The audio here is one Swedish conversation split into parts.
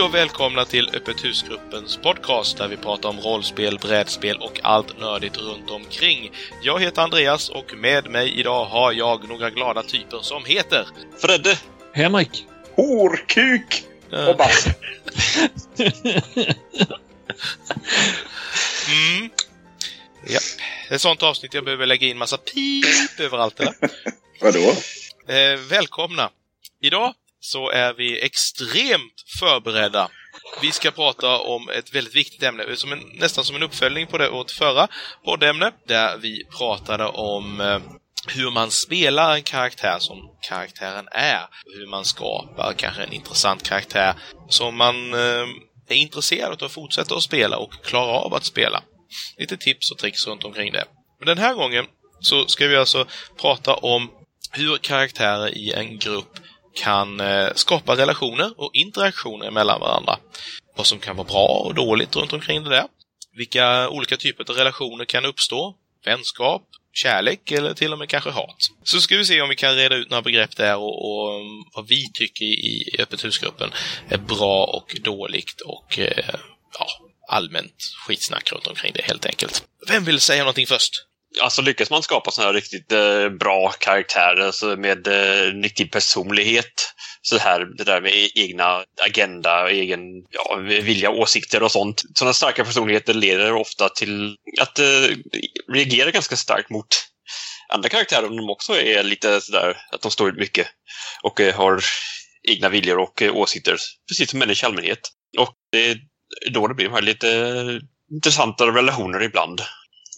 Hej och välkomna till Öppet husgruppens podcast där vi pratar om rollspel, brädspel och allt nördigt runt omkring. Jag heter Andreas och med mig idag har jag några glada typer som heter Fredde. Henrik. Horkuk! Och Bass. Mm. Ja. Det är ett sånt avsnitt jag behöver lägga in massa pip överallt, eller? Vadå? Eh, välkomna! Idag så är vi extremt förberedda. Vi ska prata om ett väldigt viktigt ämne, som en, nästan som en uppföljning på det vårt förra poddämne, där vi pratade om eh, hur man spelar en karaktär som karaktären är. Hur man skapar kanske en intressant karaktär som man eh, är intresserad av att fortsätta att spela och klara av att spela. Lite tips och tricks runt omkring det. Men den här gången så ska vi alltså prata om hur karaktärer i en grupp kan eh, skapa relationer och interaktioner mellan varandra. Vad som kan vara bra och dåligt runt omkring det där. Vilka olika typer av relationer kan uppstå. Vänskap, kärlek eller till och med kanske hat. Så ska vi se om vi kan reda ut några begrepp där och, och mm, vad vi tycker i Öppet husgruppen är bra och dåligt och eh, ja, allmänt skitsnack runt omkring det helt enkelt. Vem vill säga någonting först? Alltså lyckas man skapa sådana här riktigt eh, bra karaktärer alltså med eh, riktig personlighet. Så här, det där med egna agenda, egen ja, vilja, åsikter och sånt. Sådana starka personligheter leder ofta till att eh, reagera ganska starkt mot andra karaktärer om de också är lite sådär att de står ut mycket och eh, har egna viljor och eh, åsikter, precis som människor i allmänhet. Och det är då det blir de här lite eh, intressantare relationer ibland.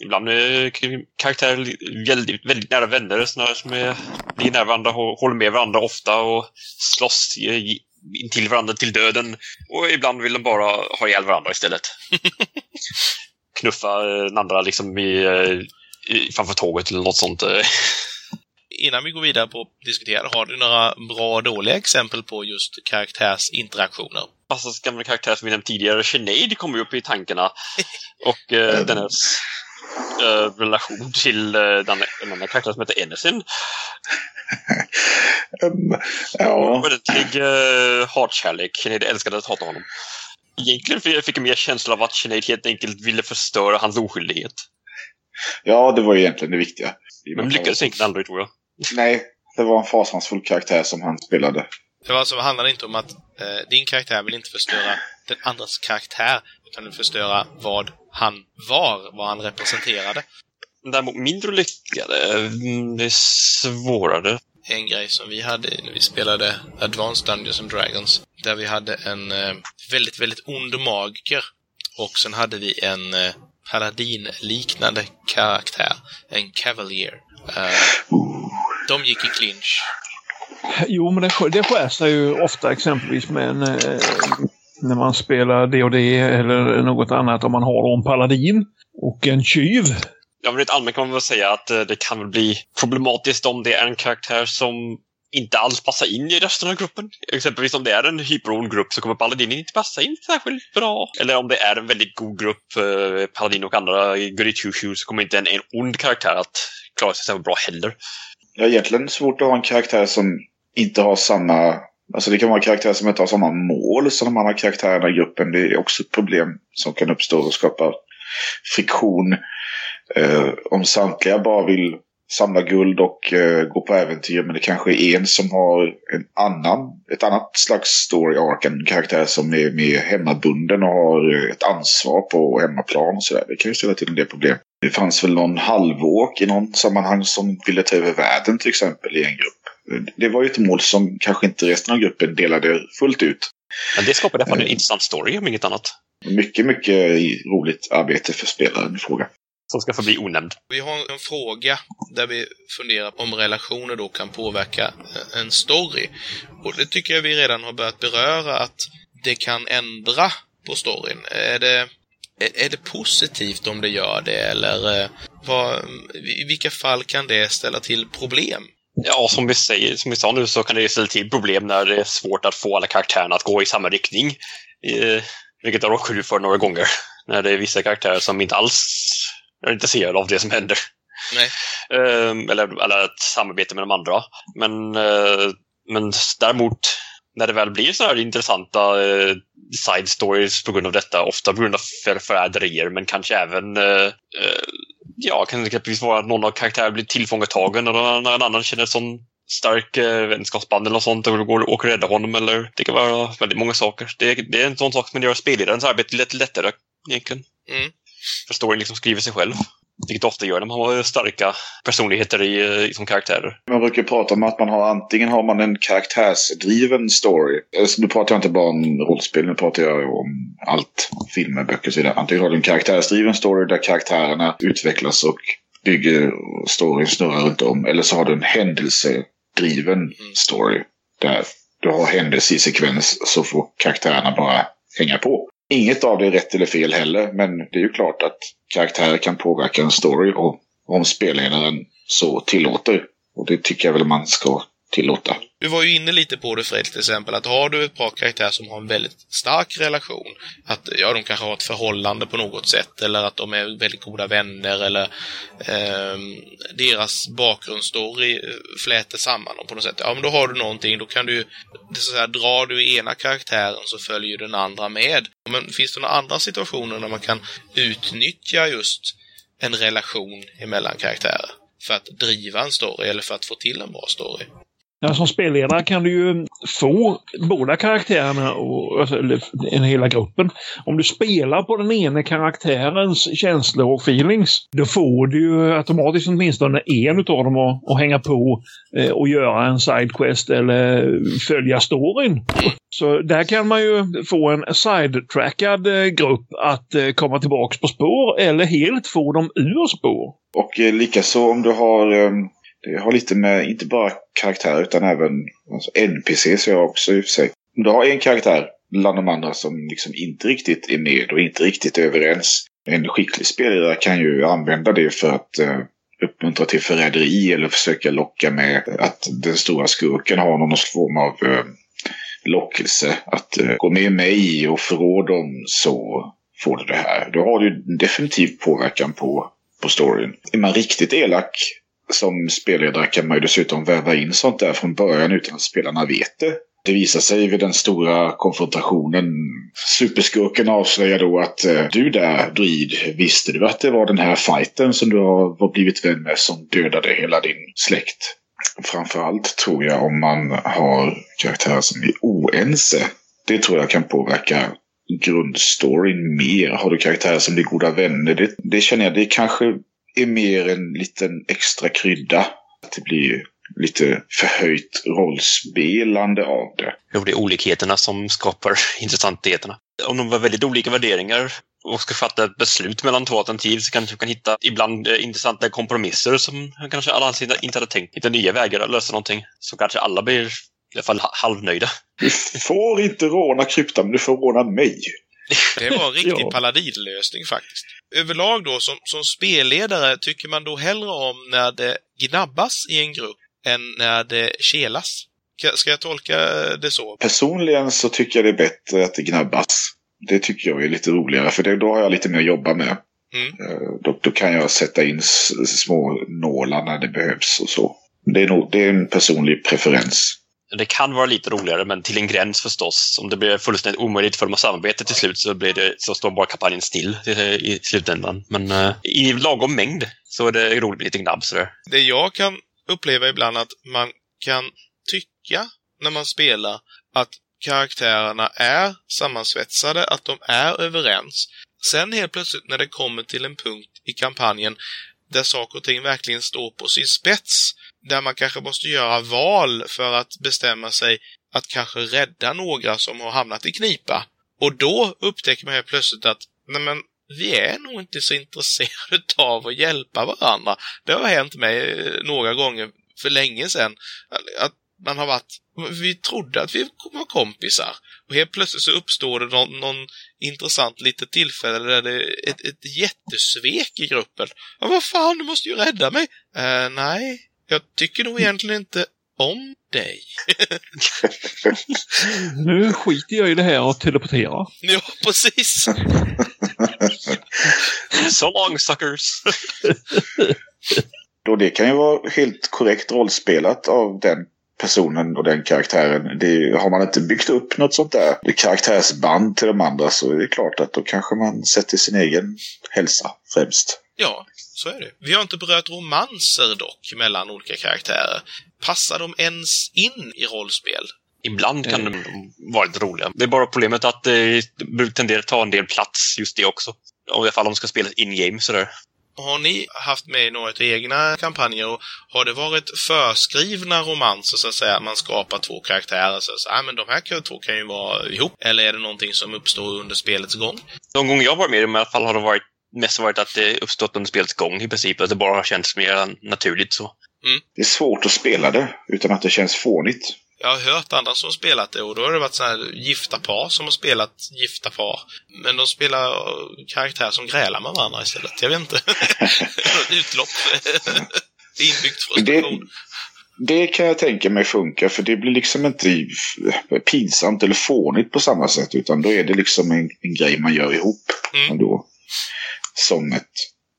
Ibland är karaktärer väldigt, väldigt nära vänner, snarare som är, blir nära varandra, håller med varandra ofta och slåss till varandra till döden. Och ibland vill de bara ha ihjäl varandra istället. Knuffa den andra liksom i, i, framför tåget eller något sånt. Innan vi går vidare på att diskutera, har du några bra och dåliga exempel på just karaktärsinteraktioner? Passas gamla karaktär som vi nämnt tidigare, Sinead, kommer ju upp i tankarna. Och eh, den här uh, relation till uh, den, en annan karaktär som heter Enesin. um, ja. Ordentlig uh, hatkärlek. Sinead älskade att hata honom. Egentligen fick jag mer känsla av att Sinead helt enkelt ville förstöra hans oskyldighet. Ja, det var egentligen det viktiga. Men lyckades egentligen aldrig, tror jag. Nej, det var en fasansfull karaktär som han spelade. Det var alltså, handlade inte om att eh, din karaktär vill inte förstöra den andras karaktär, utan vill förstöra vad han var, vad han representerade. Däremot mindre lyckade. Mm, det är svårare. En grej som vi hade när vi spelade Advanced Dungeons and Dragons, där vi hade en eh, väldigt, väldigt ond magiker. Och sen hade vi en eh, paladin-liknande karaktär, en cavalier. Eh, de gick i clinch. Jo, men det, det skär sig ju ofta exempelvis med en, när man spelar D&D eller något annat om man har en paladin och en tjuv. Ja, men rent allmänt kan man väl säga att eh, det kan väl bli problematiskt om det är en karaktär som inte alls passar in i resten av gruppen. Exempelvis om det är en hyperond grupp så kommer Paladinen inte passa in särskilt bra. Eller om det är en väldigt god grupp, eh, Paladin och andra goody two så kommer inte en, en ond karaktär att klara sig särskilt bra heller. Ja, egentligen svårt att ha en karaktär som inte har samma... Alltså det kan vara karaktärer som inte har samma mål som de andra karaktärerna i gruppen. Det är också ett problem som kan uppstå och skapa friktion. Eh, om samtliga bara vill samla guld och eh, gå på äventyr men det kanske är en som har en annan, ett annat slags story arc. En karaktär som är mer hemmabunden och har ett ansvar på hemmaplan och sådär. Det kan ju ställa till en del problem. Det fanns väl någon halvåk i någon sammanhang som ville ta över världen till exempel i en grupp. Det var ju ett mål som kanske inte resten av gruppen delade fullt ut. Men det skapade i alla fall en intressant story om inget annat. Mycket, mycket roligt arbete för spelaren i fråga. Som ska förbli onämnd. Vi har en fråga där vi funderar på om relationer då kan påverka en story. Och det tycker jag vi redan har börjat beröra att det kan ändra på storyn. Är det, är det positivt om det gör det eller vad, i vilka fall kan det ställa till problem? Ja, som vi, säger, som vi sa nu så kan det ställa till problem när det är svårt att få alla karaktärerna att gå i samma riktning. Eh, vilket jag råkat ut för några gånger. När det är vissa karaktärer som inte alls är intresserade av det som händer. Eh, eller, eller ett samarbete med de andra. Men, eh, men däremot när det väl blir så här intressanta eh, side stories på grund av detta, ofta på grund av för förräderier, men kanske även eh, eh, ja, kan det exempelvis vara att någon av karaktärerna blir tillfångatagen när en annan känner sån stark eh, vänskapsband eller något sånt och går och rädda honom eller det kan vara väldigt många saker. Det, det är en sån sak som gör spelledarens arbete lite lättare egentligen. Mm. För storyn liksom skriver sig själv. Vilket ofta gör när man har starka personligheter i, eh, som karaktärer. Man brukar prata om att man har antingen har man en karaktärsdriven story. Alltså, nu pratar jag inte bara om rollspel, nu pratar jag om allt. Filmer, böcker och så vidare. Antingen har du en karaktärsdriven story där karaktärerna utvecklas och bygger storyn snurrar runt om. Eller så har du en händelsedriven story. Där du har händelse i sekvens så får karaktärerna bara hänga på. Inget av det är rätt eller fel heller, men det är ju klart att karaktärer kan påverka en story och om spelledaren så tillåter. Och det tycker jag väl man ska tillåta. Du var ju inne lite på det Fredrik, till exempel, att har du ett par karaktärer som har en väldigt stark relation, att ja, de kanske har ett förhållande på något sätt, eller att de är väldigt goda vänner, eller eh, deras bakgrundsstory eh, fläter samman dem på något sätt. Ja, men då har du någonting, då kan du, det så att säga, drar du ena karaktären så följer den andra med. Men finns det några andra situationer där man kan utnyttja just en relation emellan karaktärer? För att driva en story eller för att få till en bra story? Ja, som spelledare kan du ju få båda karaktärerna och alltså, eller, en hela gruppen. Om du spelar på den ena karaktärens känslor och feelings, då får du ju automatiskt åtminstone en av dem att, att hänga på eh, och göra en sidequest eller följa storyn. Så där kan man ju få en sidetrackad eh, grupp att eh, komma tillbaks på spår eller helt få dem ur spår. Och eh, likaså om du har eh, det har lite med, inte bara karaktär utan även alltså NPCs jag också i och för sig. Om du har en karaktär bland de andra som liksom inte riktigt är med och inte riktigt är överens. En skicklig spelare kan ju använda det för att eh, uppmuntra till förräderi eller försöka locka med att den stora skurken har någon form av eh, lockelse. Att eh, gå med mig och förrå dem så får du det här. Då har du definitivt påverkan på, på storyn. Är man riktigt elak som spelledare kan man ju dessutom väva in sånt där från början utan att spelarna vet det. Det visar sig vid den stora konfrontationen. Superskurken avslöjar då att eh, du där, druid, visste du att det var den här fighten som du har blivit vän med som dödade hela din släkt? Framförallt tror jag om man har karaktärer som är oense. Det tror jag kan påverka grundstoryn mer. Har du karaktärer som blir goda vänner, det, det känner jag, det kanske är mer en liten extra krydda. Att det blir lite förhöjt rollspelande av det. Jo, det är olikheterna som skapar intressantheterna. Om de har väldigt olika värderingar och ska fatta ett beslut mellan två alternativ så kanske du kan hitta ibland eh, intressanta kompromisser som kanske alla inte hade tänkt. Hitta nya vägar att lösa någonting. Så kanske alla blir i alla fall halvnöjda. Du får inte råna kryptan, men du får råna mig. Det var en riktig Ja. paladinlösning faktiskt. Överlag då, som, som spelledare, tycker man då hellre om när det gnabbas i en grupp än när det kelas? Ska- jag tolka det så? Personligen så tycker jag det är bättre att det gnabbas. Det tycker jag är lite roligare, för det, då har jag lite mer att jobba med. Mm. Eh, Då, då kan jag sätta in små nålar när det behövs och så. Det är, nog, det är en personlig preferens. Det kan vara lite roligare, men till en gräns förstås. Om det blir fullständigt omöjligt för dem att samarbeta till slut så, blir det, så står bara kampanjen still eh, i, slutändan. Men uh, i lagom mängd så är det roligt med lite gnabb sådär. Det jag kan uppleva ibland att man kan tycka när man spelar att karaktärerna är sammansvetsade, att de är överens. Sen helt plötsligt när det kommer till en punkt i kampanjen där saker och ting verkligen står på sin spets, där man kanske måste göra val för att bestämma sig att kanske rädda några som har hamnat i knipa. Och då upptäcker man helt plötsligt att nej men, vi är nog inte så intresserade av att hjälpa varandra. Det har hänt mig eh, några gånger för länge sedan. Att man har varit... Vi trodde att vi var kompisar. Och helt plötsligt så uppstår det någon, någon intressant litet tillfälle där det är ett, ett jättesvek i gruppen. Ja, vad fan, du måste ju rädda mig! Eh, nej, jag tycker nog egentligen inte om dig. Nu skiter jag i det här och teleporterar. Ja, precis. So long suckers! Och det kan ju vara helt korrekt rollspelat av den personen och den karaktären. Det, har man inte byggt upp något sånt där det karaktärsband till de andra så är det klart att då kanske man sätter sin egen hälsa främst. Ja, så är det. Vi har inte berört romanser dock mellan olika karaktärer. Passar de ens in i rollspel? Ibland kan de vara lite roliga. Det är bara problemet att det tenderar att ta en del plats, just det också. I alla fall om de ska spelas in-game sådär. Har ni haft med några egna kampanjer och har det varit förskrivna romanser så att säga? Man skapar två karaktärer och så att ah, men de här två kan ju vara ihop. Eller är det någonting som uppstår under spelets gång? De gånger jag varit med i alla fall har det varit mest varit att det uppstått under spelets gång i princip. Att det bara har känts mer naturligt så. Mm. Det är svårt att spela det utan att det känns fånigt. Jag har hört andra som spelat det och då har det varit så här gifta par som har spelat gifta par. Men de spelar karaktärer som grälar med varandra istället. Jag vet inte. Utlopp. Inbyggt frustration. Det, det kan jag tänka mig funkar för det blir liksom inte pinsamt eller fånigt på samma sätt utan då är det liksom en, en grej man gör ihop. Mm. Ändå, som ett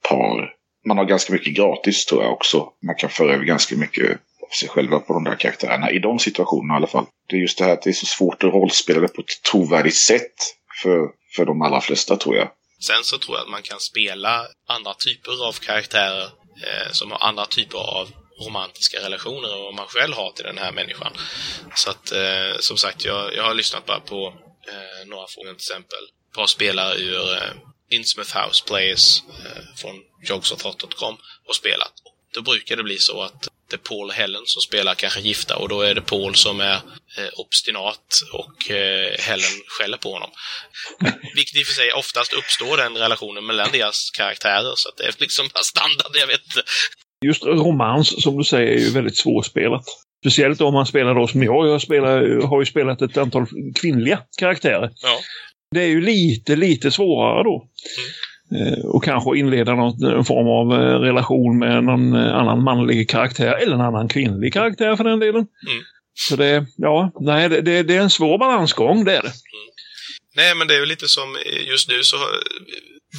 par. Man har ganska mycket gratis tror jag också. Man kan föra över ganska mycket av sig själva på de där karaktärerna. I de situationerna i alla fall. Det är just det här att det är så svårt att rollspela det på ett trovärdigt sätt. För, för de allra flesta tror jag. Sen så tror jag att man kan spela andra typer av karaktärer eh, som har andra typer av romantiska relationer än vad man själv har till den här människan. Så att, eh, som sagt, jag, jag har lyssnat bara på eh, några frågor till exempel. Ett par spelare ur eh, Innsmouth House Players eh, från jogsothot.com och spelat. Då brukar det bli så att det är Paul och Helen som spelar kanske gifta och då är det Paul som är eh, obstinat och eh, Helen skäller på honom. Vilket i och för sig oftast uppstår den relationen mellan deras karaktärer så att det är liksom standard, jag vet inte. Just romans som du säger är ju väldigt svårspelat. Speciellt om man spelar då som jag. Jag spelar, har ju spelat ett antal kvinnliga karaktärer. Ja. Det är ju lite, lite svårare då. Eh, och kanske inleda någon form av eh, relation med någon eh, annan manlig karaktär eller en annan kvinnlig karaktär för den delen. Mm. Så det, ja, nej, det, det, är en svår balansgång, det är det. Mm. Nej, men det är ju lite som just nu så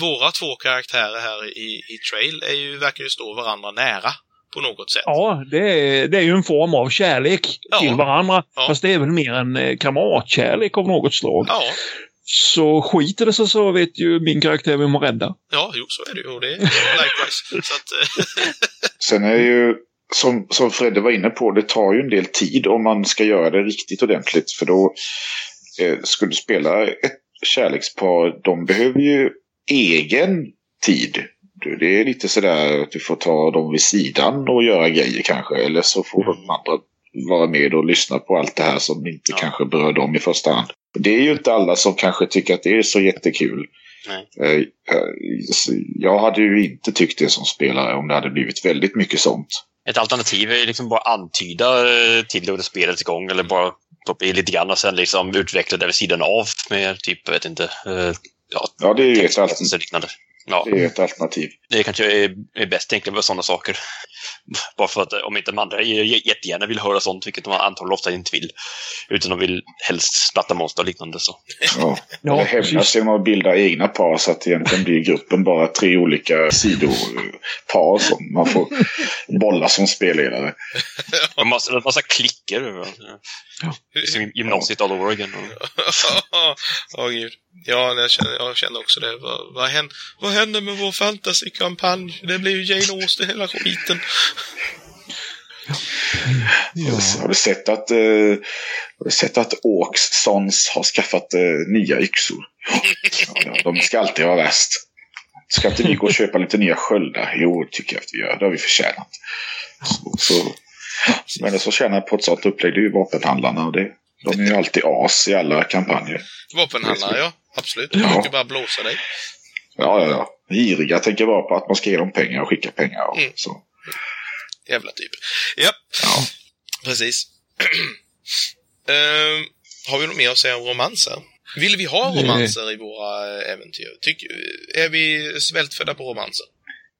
våra två karaktärer här i, i Trail är ju, verkar ju stå varandra nära på något sätt. Ja, det är, det är ju en form av kärlek ja. till varandra. Ja. Fast det är väl mer en kamratkärlek av något slag. Ja. Så skiter det sig så vet ju min karaktär vem att rädda. Ja, jo, så är det ju. Och det är likewise. så att, Sen är det ju, som, som Fredde var inne på, det tar ju en del tid om man ska göra det riktigt ordentligt. För då eh, skulle du spela ett kärlekspar, de behöver ju egen tid. Det är lite sådär att du får ta dem vid sidan och göra grejer kanske. Eller så får de andra vara med och lyssna på allt det här som inte ja. kanske berör dem i första hand. Det är ju inte alla som kanske tycker att det är så jättekul. Nej. Eh, eh, jag hade ju inte tyckt det som spelare om det hade blivit väldigt mycket sånt. Ett alternativ är liksom bara antyda eh, till under spelets gång eller bara plocka i lite grann och sen liksom utveckla det vid sidan av med typ, jag vet inte, ja, ja det är ju ett alternativ. Ja. Det är ett alternativ. Det kanske är, är bäst egentligen med sådana saker. Bara för att eh, om inte de andra jättegärna vill höra sånt, vilket de antagligen ofta inte vill. Utan de vill helst splatta monster och liknande. Så. Ja, ja det hämnas genom att bilda egna par så att egentligen blir gruppen bara tre olika sidopar som man får bolla som spelledare. En massa, en massa klicker. Ja. Som gymnasiet all over again. Åh oh, gud. Ja, jag kände, jag kände också det. Vad, vad, händer, vad händer med vår fantasykampanj? Det blir ju Jane Austen hela skiten. Ja. Har du sett att, uh, har du sett att Åkssons har skaffat uh, nya yxor? Ja, de ska alltid vara värst. Ska inte vi gå och köpa lite nya sköldar? Jo, tycker jag att vi gör. Det har vi förtjänat. Så, så, men så tjänar på ett sånt upplägg, det är ju vapenhandlarna. Och det, de är ju alltid as i alla kampanjer. Vapenhandlare, ja. Absolut. Du ja. bara blåsa dig. Ja, ja, ja. Giriga tänker bara på att man ska ge dem pengar och skicka pengar. Och mm. så. Jävla typ. Ja, ja. precis. uh, har vi något mer att säga om romanser? Vill vi ha romanser i våra äventyr? Tyck, är vi svältfödda på romanser?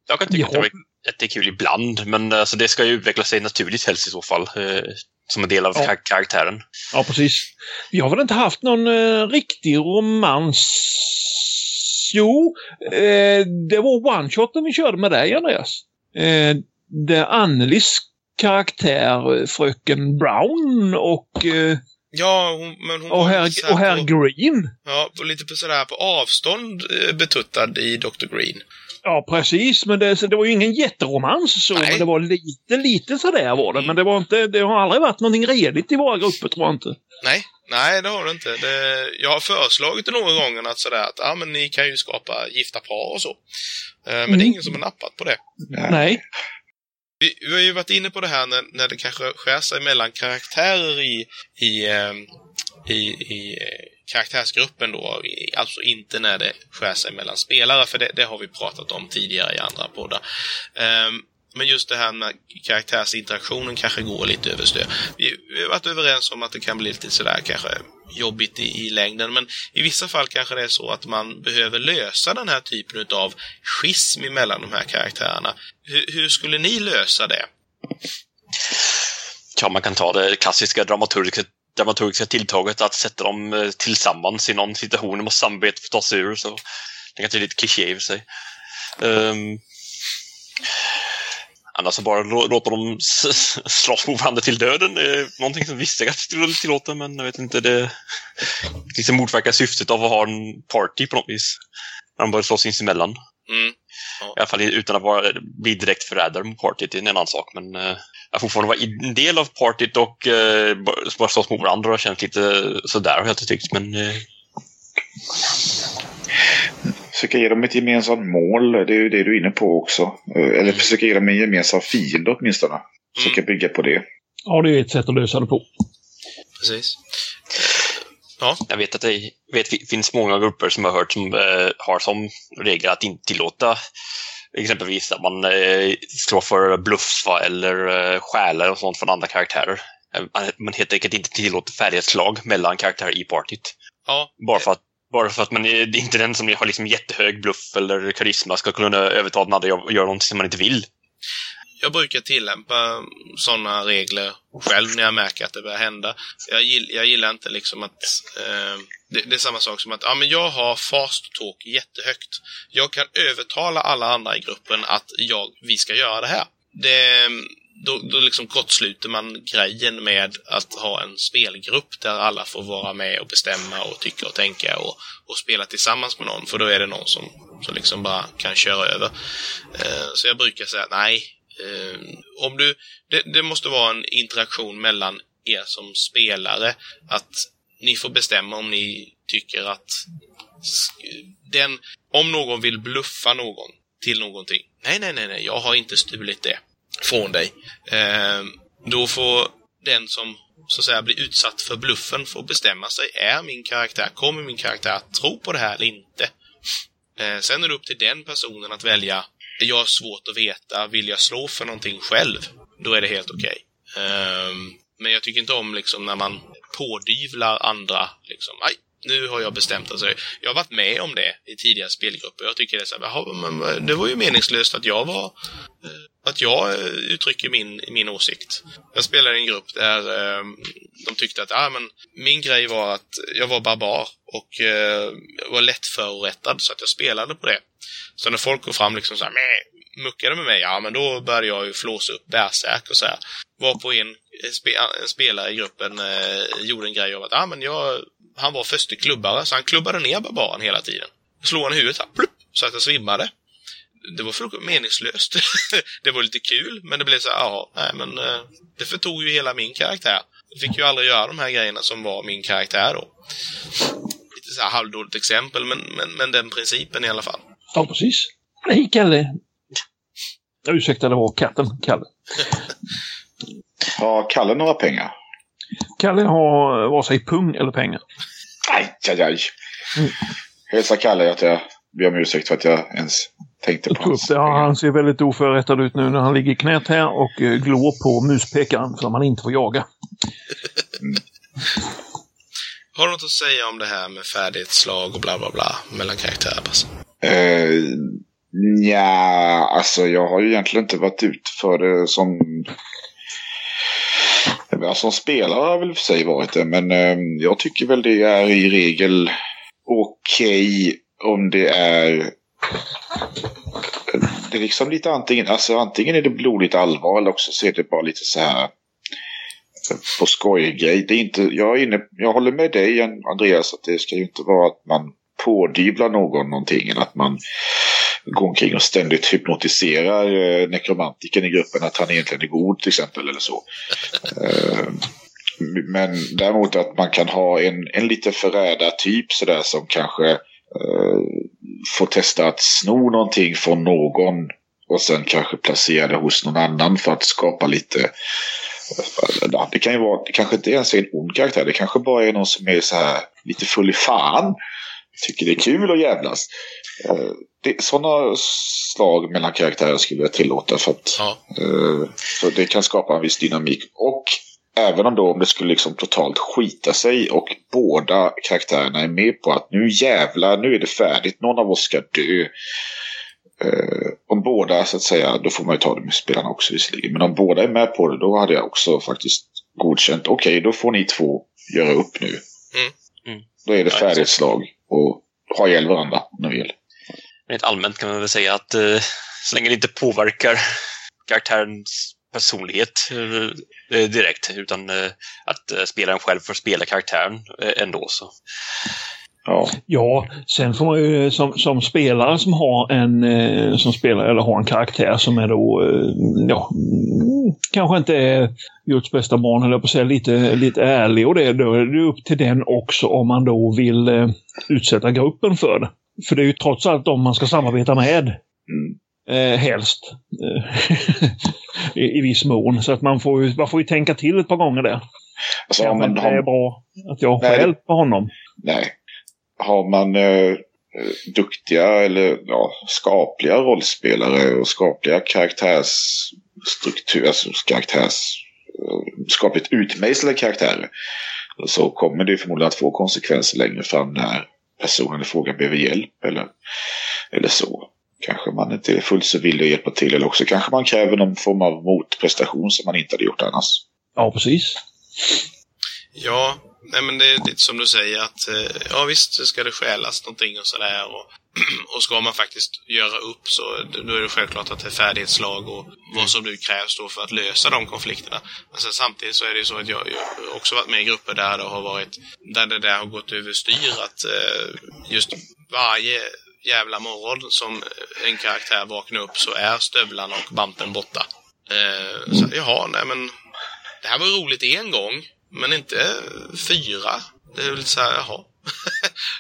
Jag kan tycka ja. att det är kul ibland, men alltså, det ska ju utveckla sig naturligt helst i så fall. Eh, som en del av ja. karaktären. Ja, precis. Vi har väl inte haft någon eh, riktig romans Jo, eh, det var one-shoten vi körde med dig Andreas. Eh, där Anneli karaktär, fröken Brown och, eh, Ja, hon, men hon och, herr, och herr på, Green. Ja, på lite på sådär på avstånd eh, betuttad i Dr. Green. Ja, precis. Men det, det var ju ingen jätteromans så, Nej. men det var lite, lite sådär var det. Men det var inte, det har aldrig varit någonting redigt i våra grupper tror jag inte. Nej, nej det har du inte. Det, jag har föreslagit det några gånger att sådär att ja, men ni kan ju skapa gifta par och så. Eh, Men det är Mm. ingen som har nappat på det. Nej. Vi, vi har ju varit inne på det här när, när det kanske skär sig mellan karaktärer i, i, ehm, i, i eh, karaktärsgruppen då. Alltså inte när det skär sig mellan spelare, för det, det har vi pratat om tidigare i andra poddar. Ehm, men just det här med karaktärsinteraktionen kanske går lite överstyr. Vi, vi har varit överens om att det kan bli lite sådär kanske jobbigt i, i längden, men i vissa fall kanske det är så att man behöver lösa den här typen av schism mellan de här karaktärerna. Hur, hur skulle ni lösa det? Ja, man kan ta det klassiska dramaturgiska, dramaturgiska tilltaget att sätta dem eh, tillsammans i någon situation. De måste samarbeta för att ta sig ur. Så det kanske är lite kliché i och för sig. Um, annars så bara lå- låta dem slåss mot varandra till döden. någonting som vissa kanske skulle tillåta, men jag vet inte. Det liksom motverkar syftet av att ha en party på något vis. När de börjar slåss sinsemellan. Mm. I alla fall utan att vara, bli direkt förrädare mot partyt, det är en annan sak. Men eh, att fortfarande vara en del av partyt och eh, bara bara slåss mot varandra har känts lite sådär har jag inte tyckt. Men eh, Försöka ge dem ett gemensamt mål, det är ju det du är inne på också. Eh, Eller försöka ge dem en gemensam fiende åtminstone. Försöka bygga på det. Ja, det är ett sätt att lösa det på. Precis. jag vet att det vet, fi- finns många grupper som jag har hört som eh, har som regel att inte tillåta exempelvis att man eh, slår för bluffs va, eller eh, stjäler och sånt från andra karaktärer. Eh, Man, helt enkelt inte tillåter färdighetsslag mellan karaktärer i partyt. Ja, Bara för att, bara för att man är, det är inte den som har liksom jättehög bluff eller karisma ska kunna övertala den andra och göra någonting som man inte vill. jag brukar tillämpa sådana regler själv när jag märker att det börjar hända. Jag, gill, jag gillar inte liksom att... Eh, det, det är samma sak som att ja, men jag har fast talk jättehögt. Jag kan övertala alla andra i gruppen att jag, vi ska göra det här. Det, då, då liksom kortsluter man grejen med att ha en spelgrupp där alla får vara med och bestämma och tycka och tänka och, och spela tillsammans med någon. För då är det någon som, som liksom bara kan köra över. Eh, så jag brukar säga nej. Eh, om du, det, det måste vara en interaktion mellan er som spelare. Att ni får bestämma om ni tycker att den, om någon vill bluffa någon till någonting. Nej, nej, nej, nej, jag har inte stulit det från dig. Eh, då får den som så att säga blir utsatt för bluffen få bestämma sig. Är min karaktär, kommer min karaktär att tro på det här eller inte? Eh, sen är det upp till den personen att välja. Jag har svårt att veta, vill jag slå för någonting själv? Då är det helt okej. Ehm, men jag tycker inte om liksom när man pådyvlar andra liksom, 'Aj! nu har jag bestämt alltså, Jag har varit med om det i tidigare spelgrupper. Jag tycker det är så här, "Jaha, men det var ju meningslöst att jag var eh, att jag eh, uttrycker min, min åsikt. Jag spelade i en grupp där eh, de tyckte att ah, men min grej var att jag var barbar och eh, jag var lättförorättad, så att jag spelade på det. Så när folk går fram liksom så här, "Meh", muckade med mig, ja men då började jag ju flåsa upp bärsärk och så här. Var på en, spe, en spelare i gruppen eh, gjorde en grej av att ah, men jag, han var förste klubbare så han klubbade ner barbaren hela tiden. Slog han i huvudet, här, plupp, så att jag svimmade det var fullkomligt meningslöst. det var lite kul, men det blev så här, ja, nej men eh, det förtog ju hela min karaktär. Jag fick ju aldrig göra de här grejerna som var min karaktär då. Lite så här halvdåligt exempel, men, men, men den principen i alla fall. Ja, precis. Hej, Kalle! Ja, Ursäkta, det var katten, Kalle. Har Kalle några pengar? Kalle har vare sig pung eller pengar. Aj, aj, aj. Hälsa Kalle att jag ber om ursäkt för att jag ens tänkte på hans. Ja, han ser väldigt oförrättad ut nu när han ligger i knät här och eh, glor på muspekaren som han inte får jaga. Har du något att säga om det här med färdighetsslag och bla bla bla mellan karaktärer? Alltså? Eh, ja, alltså jag har ju egentligen inte varit ute för det som... Ja, som spelare har jag väl för sig varit det, men eh, jag tycker väl det är i regel okej om det är det är liksom lite antingen, alltså antingen är det blodigt allvar eller också så är det bara lite så här eh, på skojgrej. Det är inte, jag, är inne, jag håller med dig Andreas att det ska ju inte vara att man pådyvlar någon någonting eller att man går omkring och ständigt hypnotiserar eh, nekromantiken i gruppen att han egentligen är god till exempel eller så. Eh, men däremot att man kan ha en, en lite förrädartyp sådär som kanske eh, får testa att sno någonting från någon och sen kanske placera det hos någon annan för att skapa lite det kan ju vara, det kanske inte ens är en ond karaktär. Det kanske bara är någon som är så här lite full i fan. Tycker det är kul att jävlas. Eh, sådana slag mellan karaktärer skulle jag tillåta för att ja. uh, för det kan skapa en viss dynamik. Och även om då om det skulle liksom totalt skita sig och båda karaktärerna är med på att nu jävlar, nu är det färdigt, någon av oss ska dö. Uh, om båda så att säga, då får man ju ta det med spelarna också visserligen. Men om båda är med på det, då hade jag också faktiskt godkänt. Okej, okay, då får ni två göra upp nu. Mm. Mm. Då är det färdigt slag och ha ihjäl varandra ni vill. Rent allmänt kan man väl säga att uh, så länge det inte påverkar karaktärens personlighet uh, direkt, utan uh, att spelaren själv får spela karaktären ändå så Ja. ja, sen får man ju som, som spelare som har en eh, som spelar eller har en karaktär som är då eh, ja, kanske inte är Guds bästa barn eller på att säga lite, lite ärlig och det, då är det upp till den också om man då vill eh, utsätta gruppen för det. För det är ju trots allt de man ska samarbeta med. Mm. Eh, helst. I, I viss mån. Så att man får, ju, man får ju tänka till ett par gånger där. Alltså, Kanske inte är bra att jag skäl på honom. Nej, har man eh, duktiga eller ja, skapliga rollspelare och skapliga karaktärsstruktur, alltså karaktärs, eh, skapligt utmejslade karaktärer så kommer det förmodligen att få konsekvenser längre fram när personen i fråga behöver hjälp eller, eller så. Kanske man inte är fullt så villig att hjälpa till eller också kanske man kräver någon form av motprestation som man inte hade gjort annars. Ja, precis. Ja, nej men det är lite som du säger att eh, ja visst ska det stjälas någonting och sådär och, och ska man faktiskt göra upp så då är det självklart att det är färdighetslag och vad som nu krävs då för att lösa de konflikterna. Men sen samtidigt så är det ju så att jag, jag också varit med i grupper där det har varit där det där har gått överstyr att eh, just varje jävla morgon som en karaktär vaknar upp så är stövlarna och bampen borta. Eh, så, jaha, nej men det här var roligt en gång men inte fyra. Det är väl så här, jaha.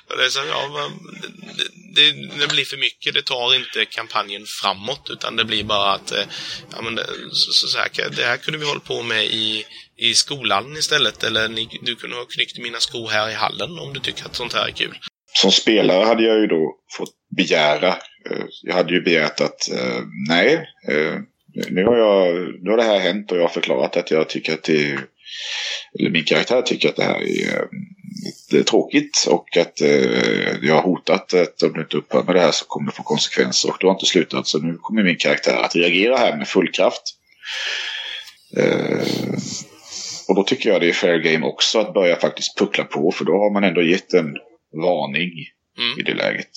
det, är så, ja, det, det, det, blir för mycket. Det tar inte kampanjen framåt utan det blir bara att eh, ja, men det, så, så här, det här kunde vi hålla på med i, i skolan istället. Eller ni, du kunde ha knyckt mina skor här i hallen om du tycker att sånt här är kul. Som spelare hade jag ju då fått begära. Eh, jag hade ju begärt att eh, nej, eh, nu har, jag, nu har det här hänt och jag har förklarat att jag tycker att det är eller min karaktär tycker att det här är, det är tråkigt och att jag har hotat att om du inte upphör med det här så kommer det få konsekvenser. Och det har inte slutat så nu kommer min karaktär att reagera här med full kraft. Och då tycker jag det är fair game också att börja faktiskt puckla på för då har man ändå gett en varning mm. i det läget.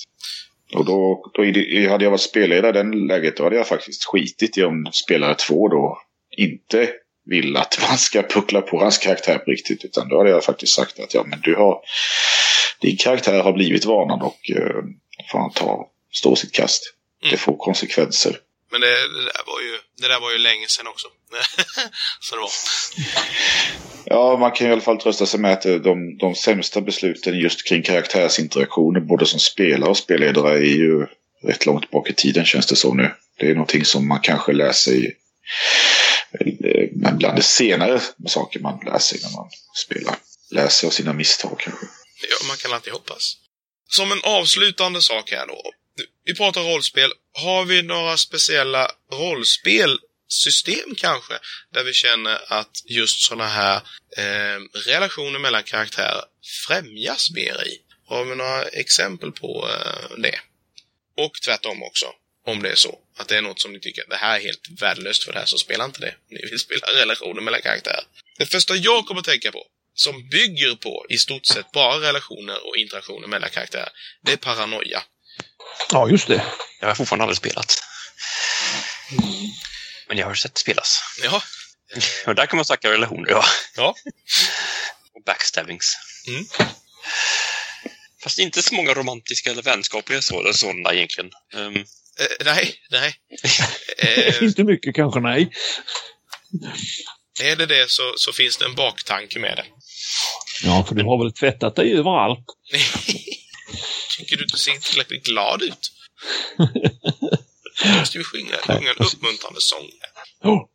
Och då, då det, hade jag varit spelledare i den läget då hade jag faktiskt skitit i om spelare två då inte vill att man ska puckla på hans karaktär på riktigt. Utan då hade jag faktiskt sagt att ja, men du har, din karaktär har blivit varnad och eh, får han ta, stå sitt kast. Mm. Det får konsekvenser. Men det, det, där var ju, det där var ju länge sedan också. Så det var. Ja, man kan i alla fall trösta sig med att de, de sämsta besluten just kring karaktärsinteraktioner, både som spelare och spelledare, är ju rätt långt bak i tiden känns det så nu. Det är någonting som man kanske lär sig men bland det senare saker man lär sig när man spelar. Lär sig av sina misstag kanske. Ja, man kan alltid hoppas. Som en avslutande sak här då. Vi pratar rollspel. Har vi några speciella rollspelsystem kanske? Där vi känner att just sådana här eh, relationer mellan karaktärer främjas mer i? Har vi några exempel på eh, det? Och tvärtom också om det är så. Att det är något som ni tycker, det här är helt värdelöst för det här, så spela inte det. Ni vill spela relationer mellan karaktärer. Det första jag kommer att tänka på, som bygger på i stort sett bara relationer och interaktioner mellan karaktärer, det är paranoia. Ja, just det. Jag har fortfarande aldrig spelat. Men jag har sett spelas. Ja. Och där kan man snacka relationer, ja. Ja. Och backstabbings. Mm. Fast inte så många romantiska eller vänskapliga sådana, sådana egentligen. Um, Eh, nej, nej. Eh, Inte mycket kanske, nej. är det det så, så finns det en baktanke med det. Ja, för du har väl tvättat dig överallt? Tycker du inte ser tillräckligt glad ut? Du måste ju sjunga, sjunga en uppmuntrande sång. Oh,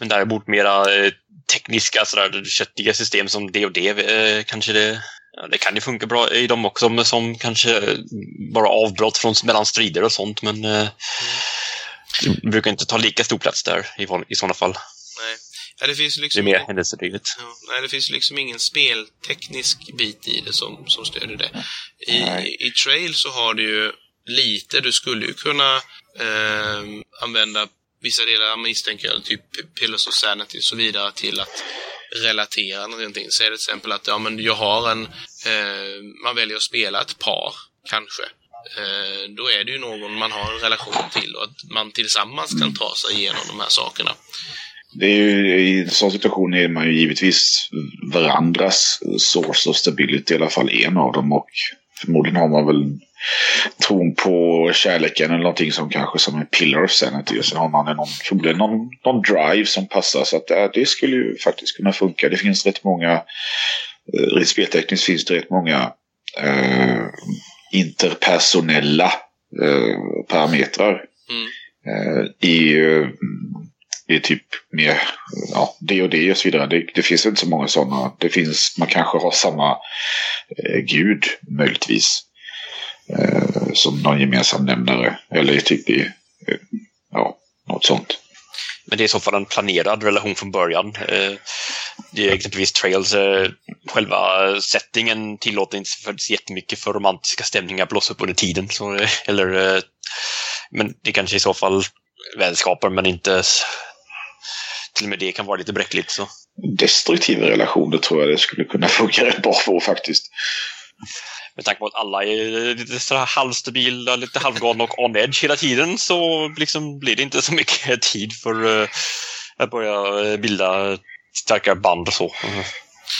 men däremot mera eh, tekniska, sådär, köttiga system som D och D eh, kanske det... Ja, det kan ju funka bra i dem också, men som kanske bara avbrott från mellan strider och sånt, men eh, det brukar inte ta lika stor plats där i, i sådana fall. Ja, det finns Det är liksom mer händelsedrivet. Ja, nej, det finns liksom ingen spelteknisk bit i det som, som stödjer det. I, Nej. I Trail så har du ju lite, du skulle ju kunna eh, använda vissa delar, misstänker jag, typ Pillars of Sanity och så vidare till att relatera någonting. Säg till exempel att ja, men jag har en, eh, man väljer att spela ett par, kanske. Eh, då är det ju någon man har en relation till och att man tillsammans kan ta sig igenom de här sakerna. Det är ju, I en sån situation är man ju givetvis varandras source of stability, i alla fall en av dem. Och förmodligen har man väl tron på kärleken eller någonting som kanske som en pillar of sanity. Och sen har man någon, förmodligen någon, någon drive som passar. Så att det, det skulle ju faktiskt kunna funka. Det finns rätt många, eh, rent speltekniskt finns det rätt många eh, interpersonella eh, parametrar Mm. i, i typ mer ja, det och det och så vidare. Det, det finns inte så många sådana. Det finns, man kanske har samma eh, gud möjligtvis. Eh, som någon gemensam nämnare. Eller typ i, eh, ja, något sånt. Men det är i så fall en planerad relation från början. Eh, Det är exempelvis Trails, eh, själva settingen tillåter inte för jättemycket för romantiska stämningar att blossa upp under tiden. Så, eh, eller, eh, men det kanske i så fall vänskaper, men inte... Till och med det kan vara lite bräckligt. Så. Destruktiva relationer tror jag det skulle kunna funka rätt bra för faktiskt. Med tanke på att alla är lite halvstabila, lite halvgalna och on edge hela tiden så liksom blir det inte så mycket tid för eh, att börja eh, bilda starka band och så.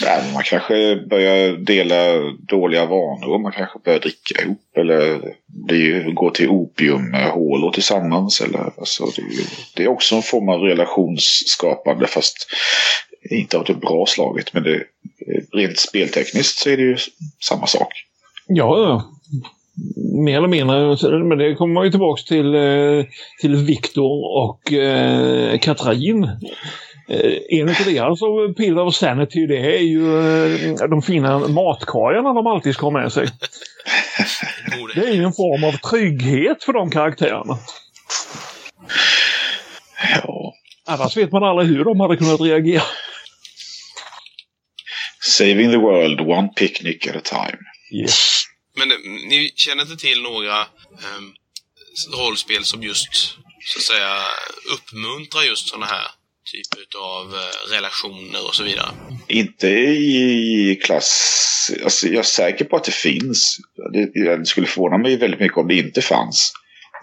Nej, men man kanske börjar dela dåliga vanor. Man kanske börjar dricka ihop. Eller blir, går till opiumhålor tillsammans. Eller, alltså, det, är ju- det är också en form av relationsskapande. Fast inte av det bra slaget. Men det, rent speltekniskt så är det ju samma sak. Ja, ja. Mer eller mindre. Men det kommer man ju tillbaka till, eh, till Viktor och eh, Katrin. Eh, en av deras av Pillar of Sanity det är ju eh, de fina matkorgarna de alltid ska ha med sig. Det är ju en form av trygghet för de karaktärerna. Ja. Annars vet man aldrig hur de hade kunnat reagera. Saving the world one picnic at a time. Yes. Men eh, ni känner inte till några ehm, rollspel som just, så att säga, uppmuntrar just sådana här typer av eh, relationer och så vidare? Inte i klass... Alltså jag är säker på att det finns. Det, det skulle förvåna mig väldigt mycket om det inte fanns.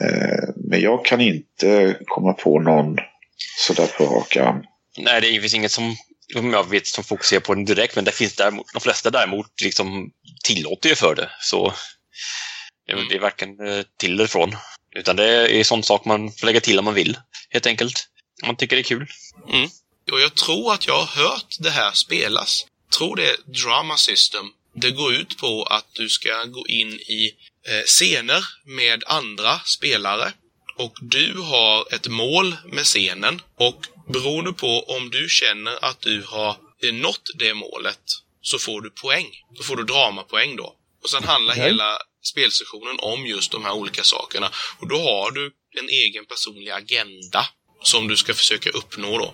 Eh, men jag kan inte komma på någon sådär på rak arm. Nej, det finns inget som som jag vet som fokuserar på den direkt, men det finns däremot, de flesta däremot liksom tillåter ju för det. Så det är- det är varken eh, till eller från. Utan det är sån sak man får lägga till om man vill, helt enkelt. Man tycker det är kul. Och jag tror att jag har hört det här spelas. tror det är Drama System. Det går ut på att du ska gå in i eh, scener med andra spelare. Och du har ett mål med scenen. Och beroende på om du känner att du har eh, nått det målet så får du poäng. Då får du dramapoäng då. Och sen handlar Okej. hela spelsessionen om just de här olika sakerna. Och då har du en egen personlig agenda som du ska försöka uppnå då.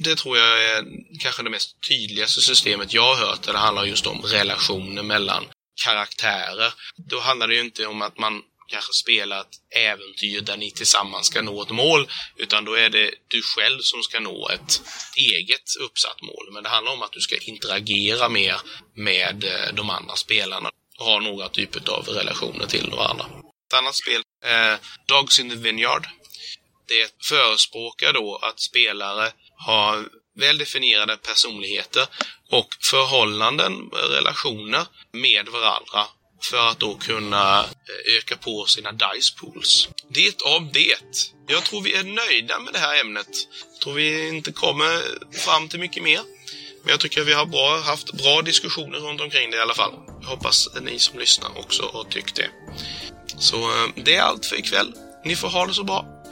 Det tror jag är kanske det mest tydligaste systemet jag har hört där det handlar just om relationer mellan karaktärer. Då handlar det ju inte om att man kanske spelar ett äventyr där ni tillsammans ska nå ett mål, utan då är det du själv som ska nå ett eget uppsatt mål. Men det handlar om att du ska interagera mer med eh, de andra spelarna och ha några typer av relationer till varandra. Ett annat spel, är Dogs in the Vineyard det förespråkar då att spelare har väl definierade personligheter och förhållanden, relationer med varandra för att då kunna eh, öka på sina dice pools. Det om det. Jag tror vi är nöjda med det här ämnet. Jag tror vi inte kommer fram till mycket mer. Men jag tycker vi har bra, haft bra diskussioner runt omkring det i alla fall. Jag hoppas ni som lyssnar också har tyckt det. Så eh, det är allt för ikväll. Ni får ha det så bra.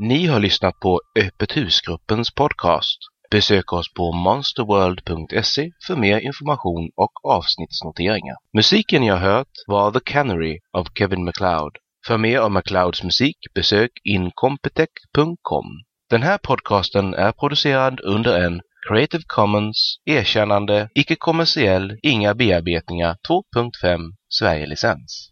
Ni har lyssnat på Öppet husgruppens podcast. Besök oss på monsterworld.se för mer information och avsnittsnoteringar. Musiken jag hört var The Canary av Kevin MacLeod. För mer om MacLeods musik besök incompetech.com. Den här podcasten är producerad under en Creative Commons erkännande, icke-kommersiell, inga bearbetningar 2.5 Sverige-licens.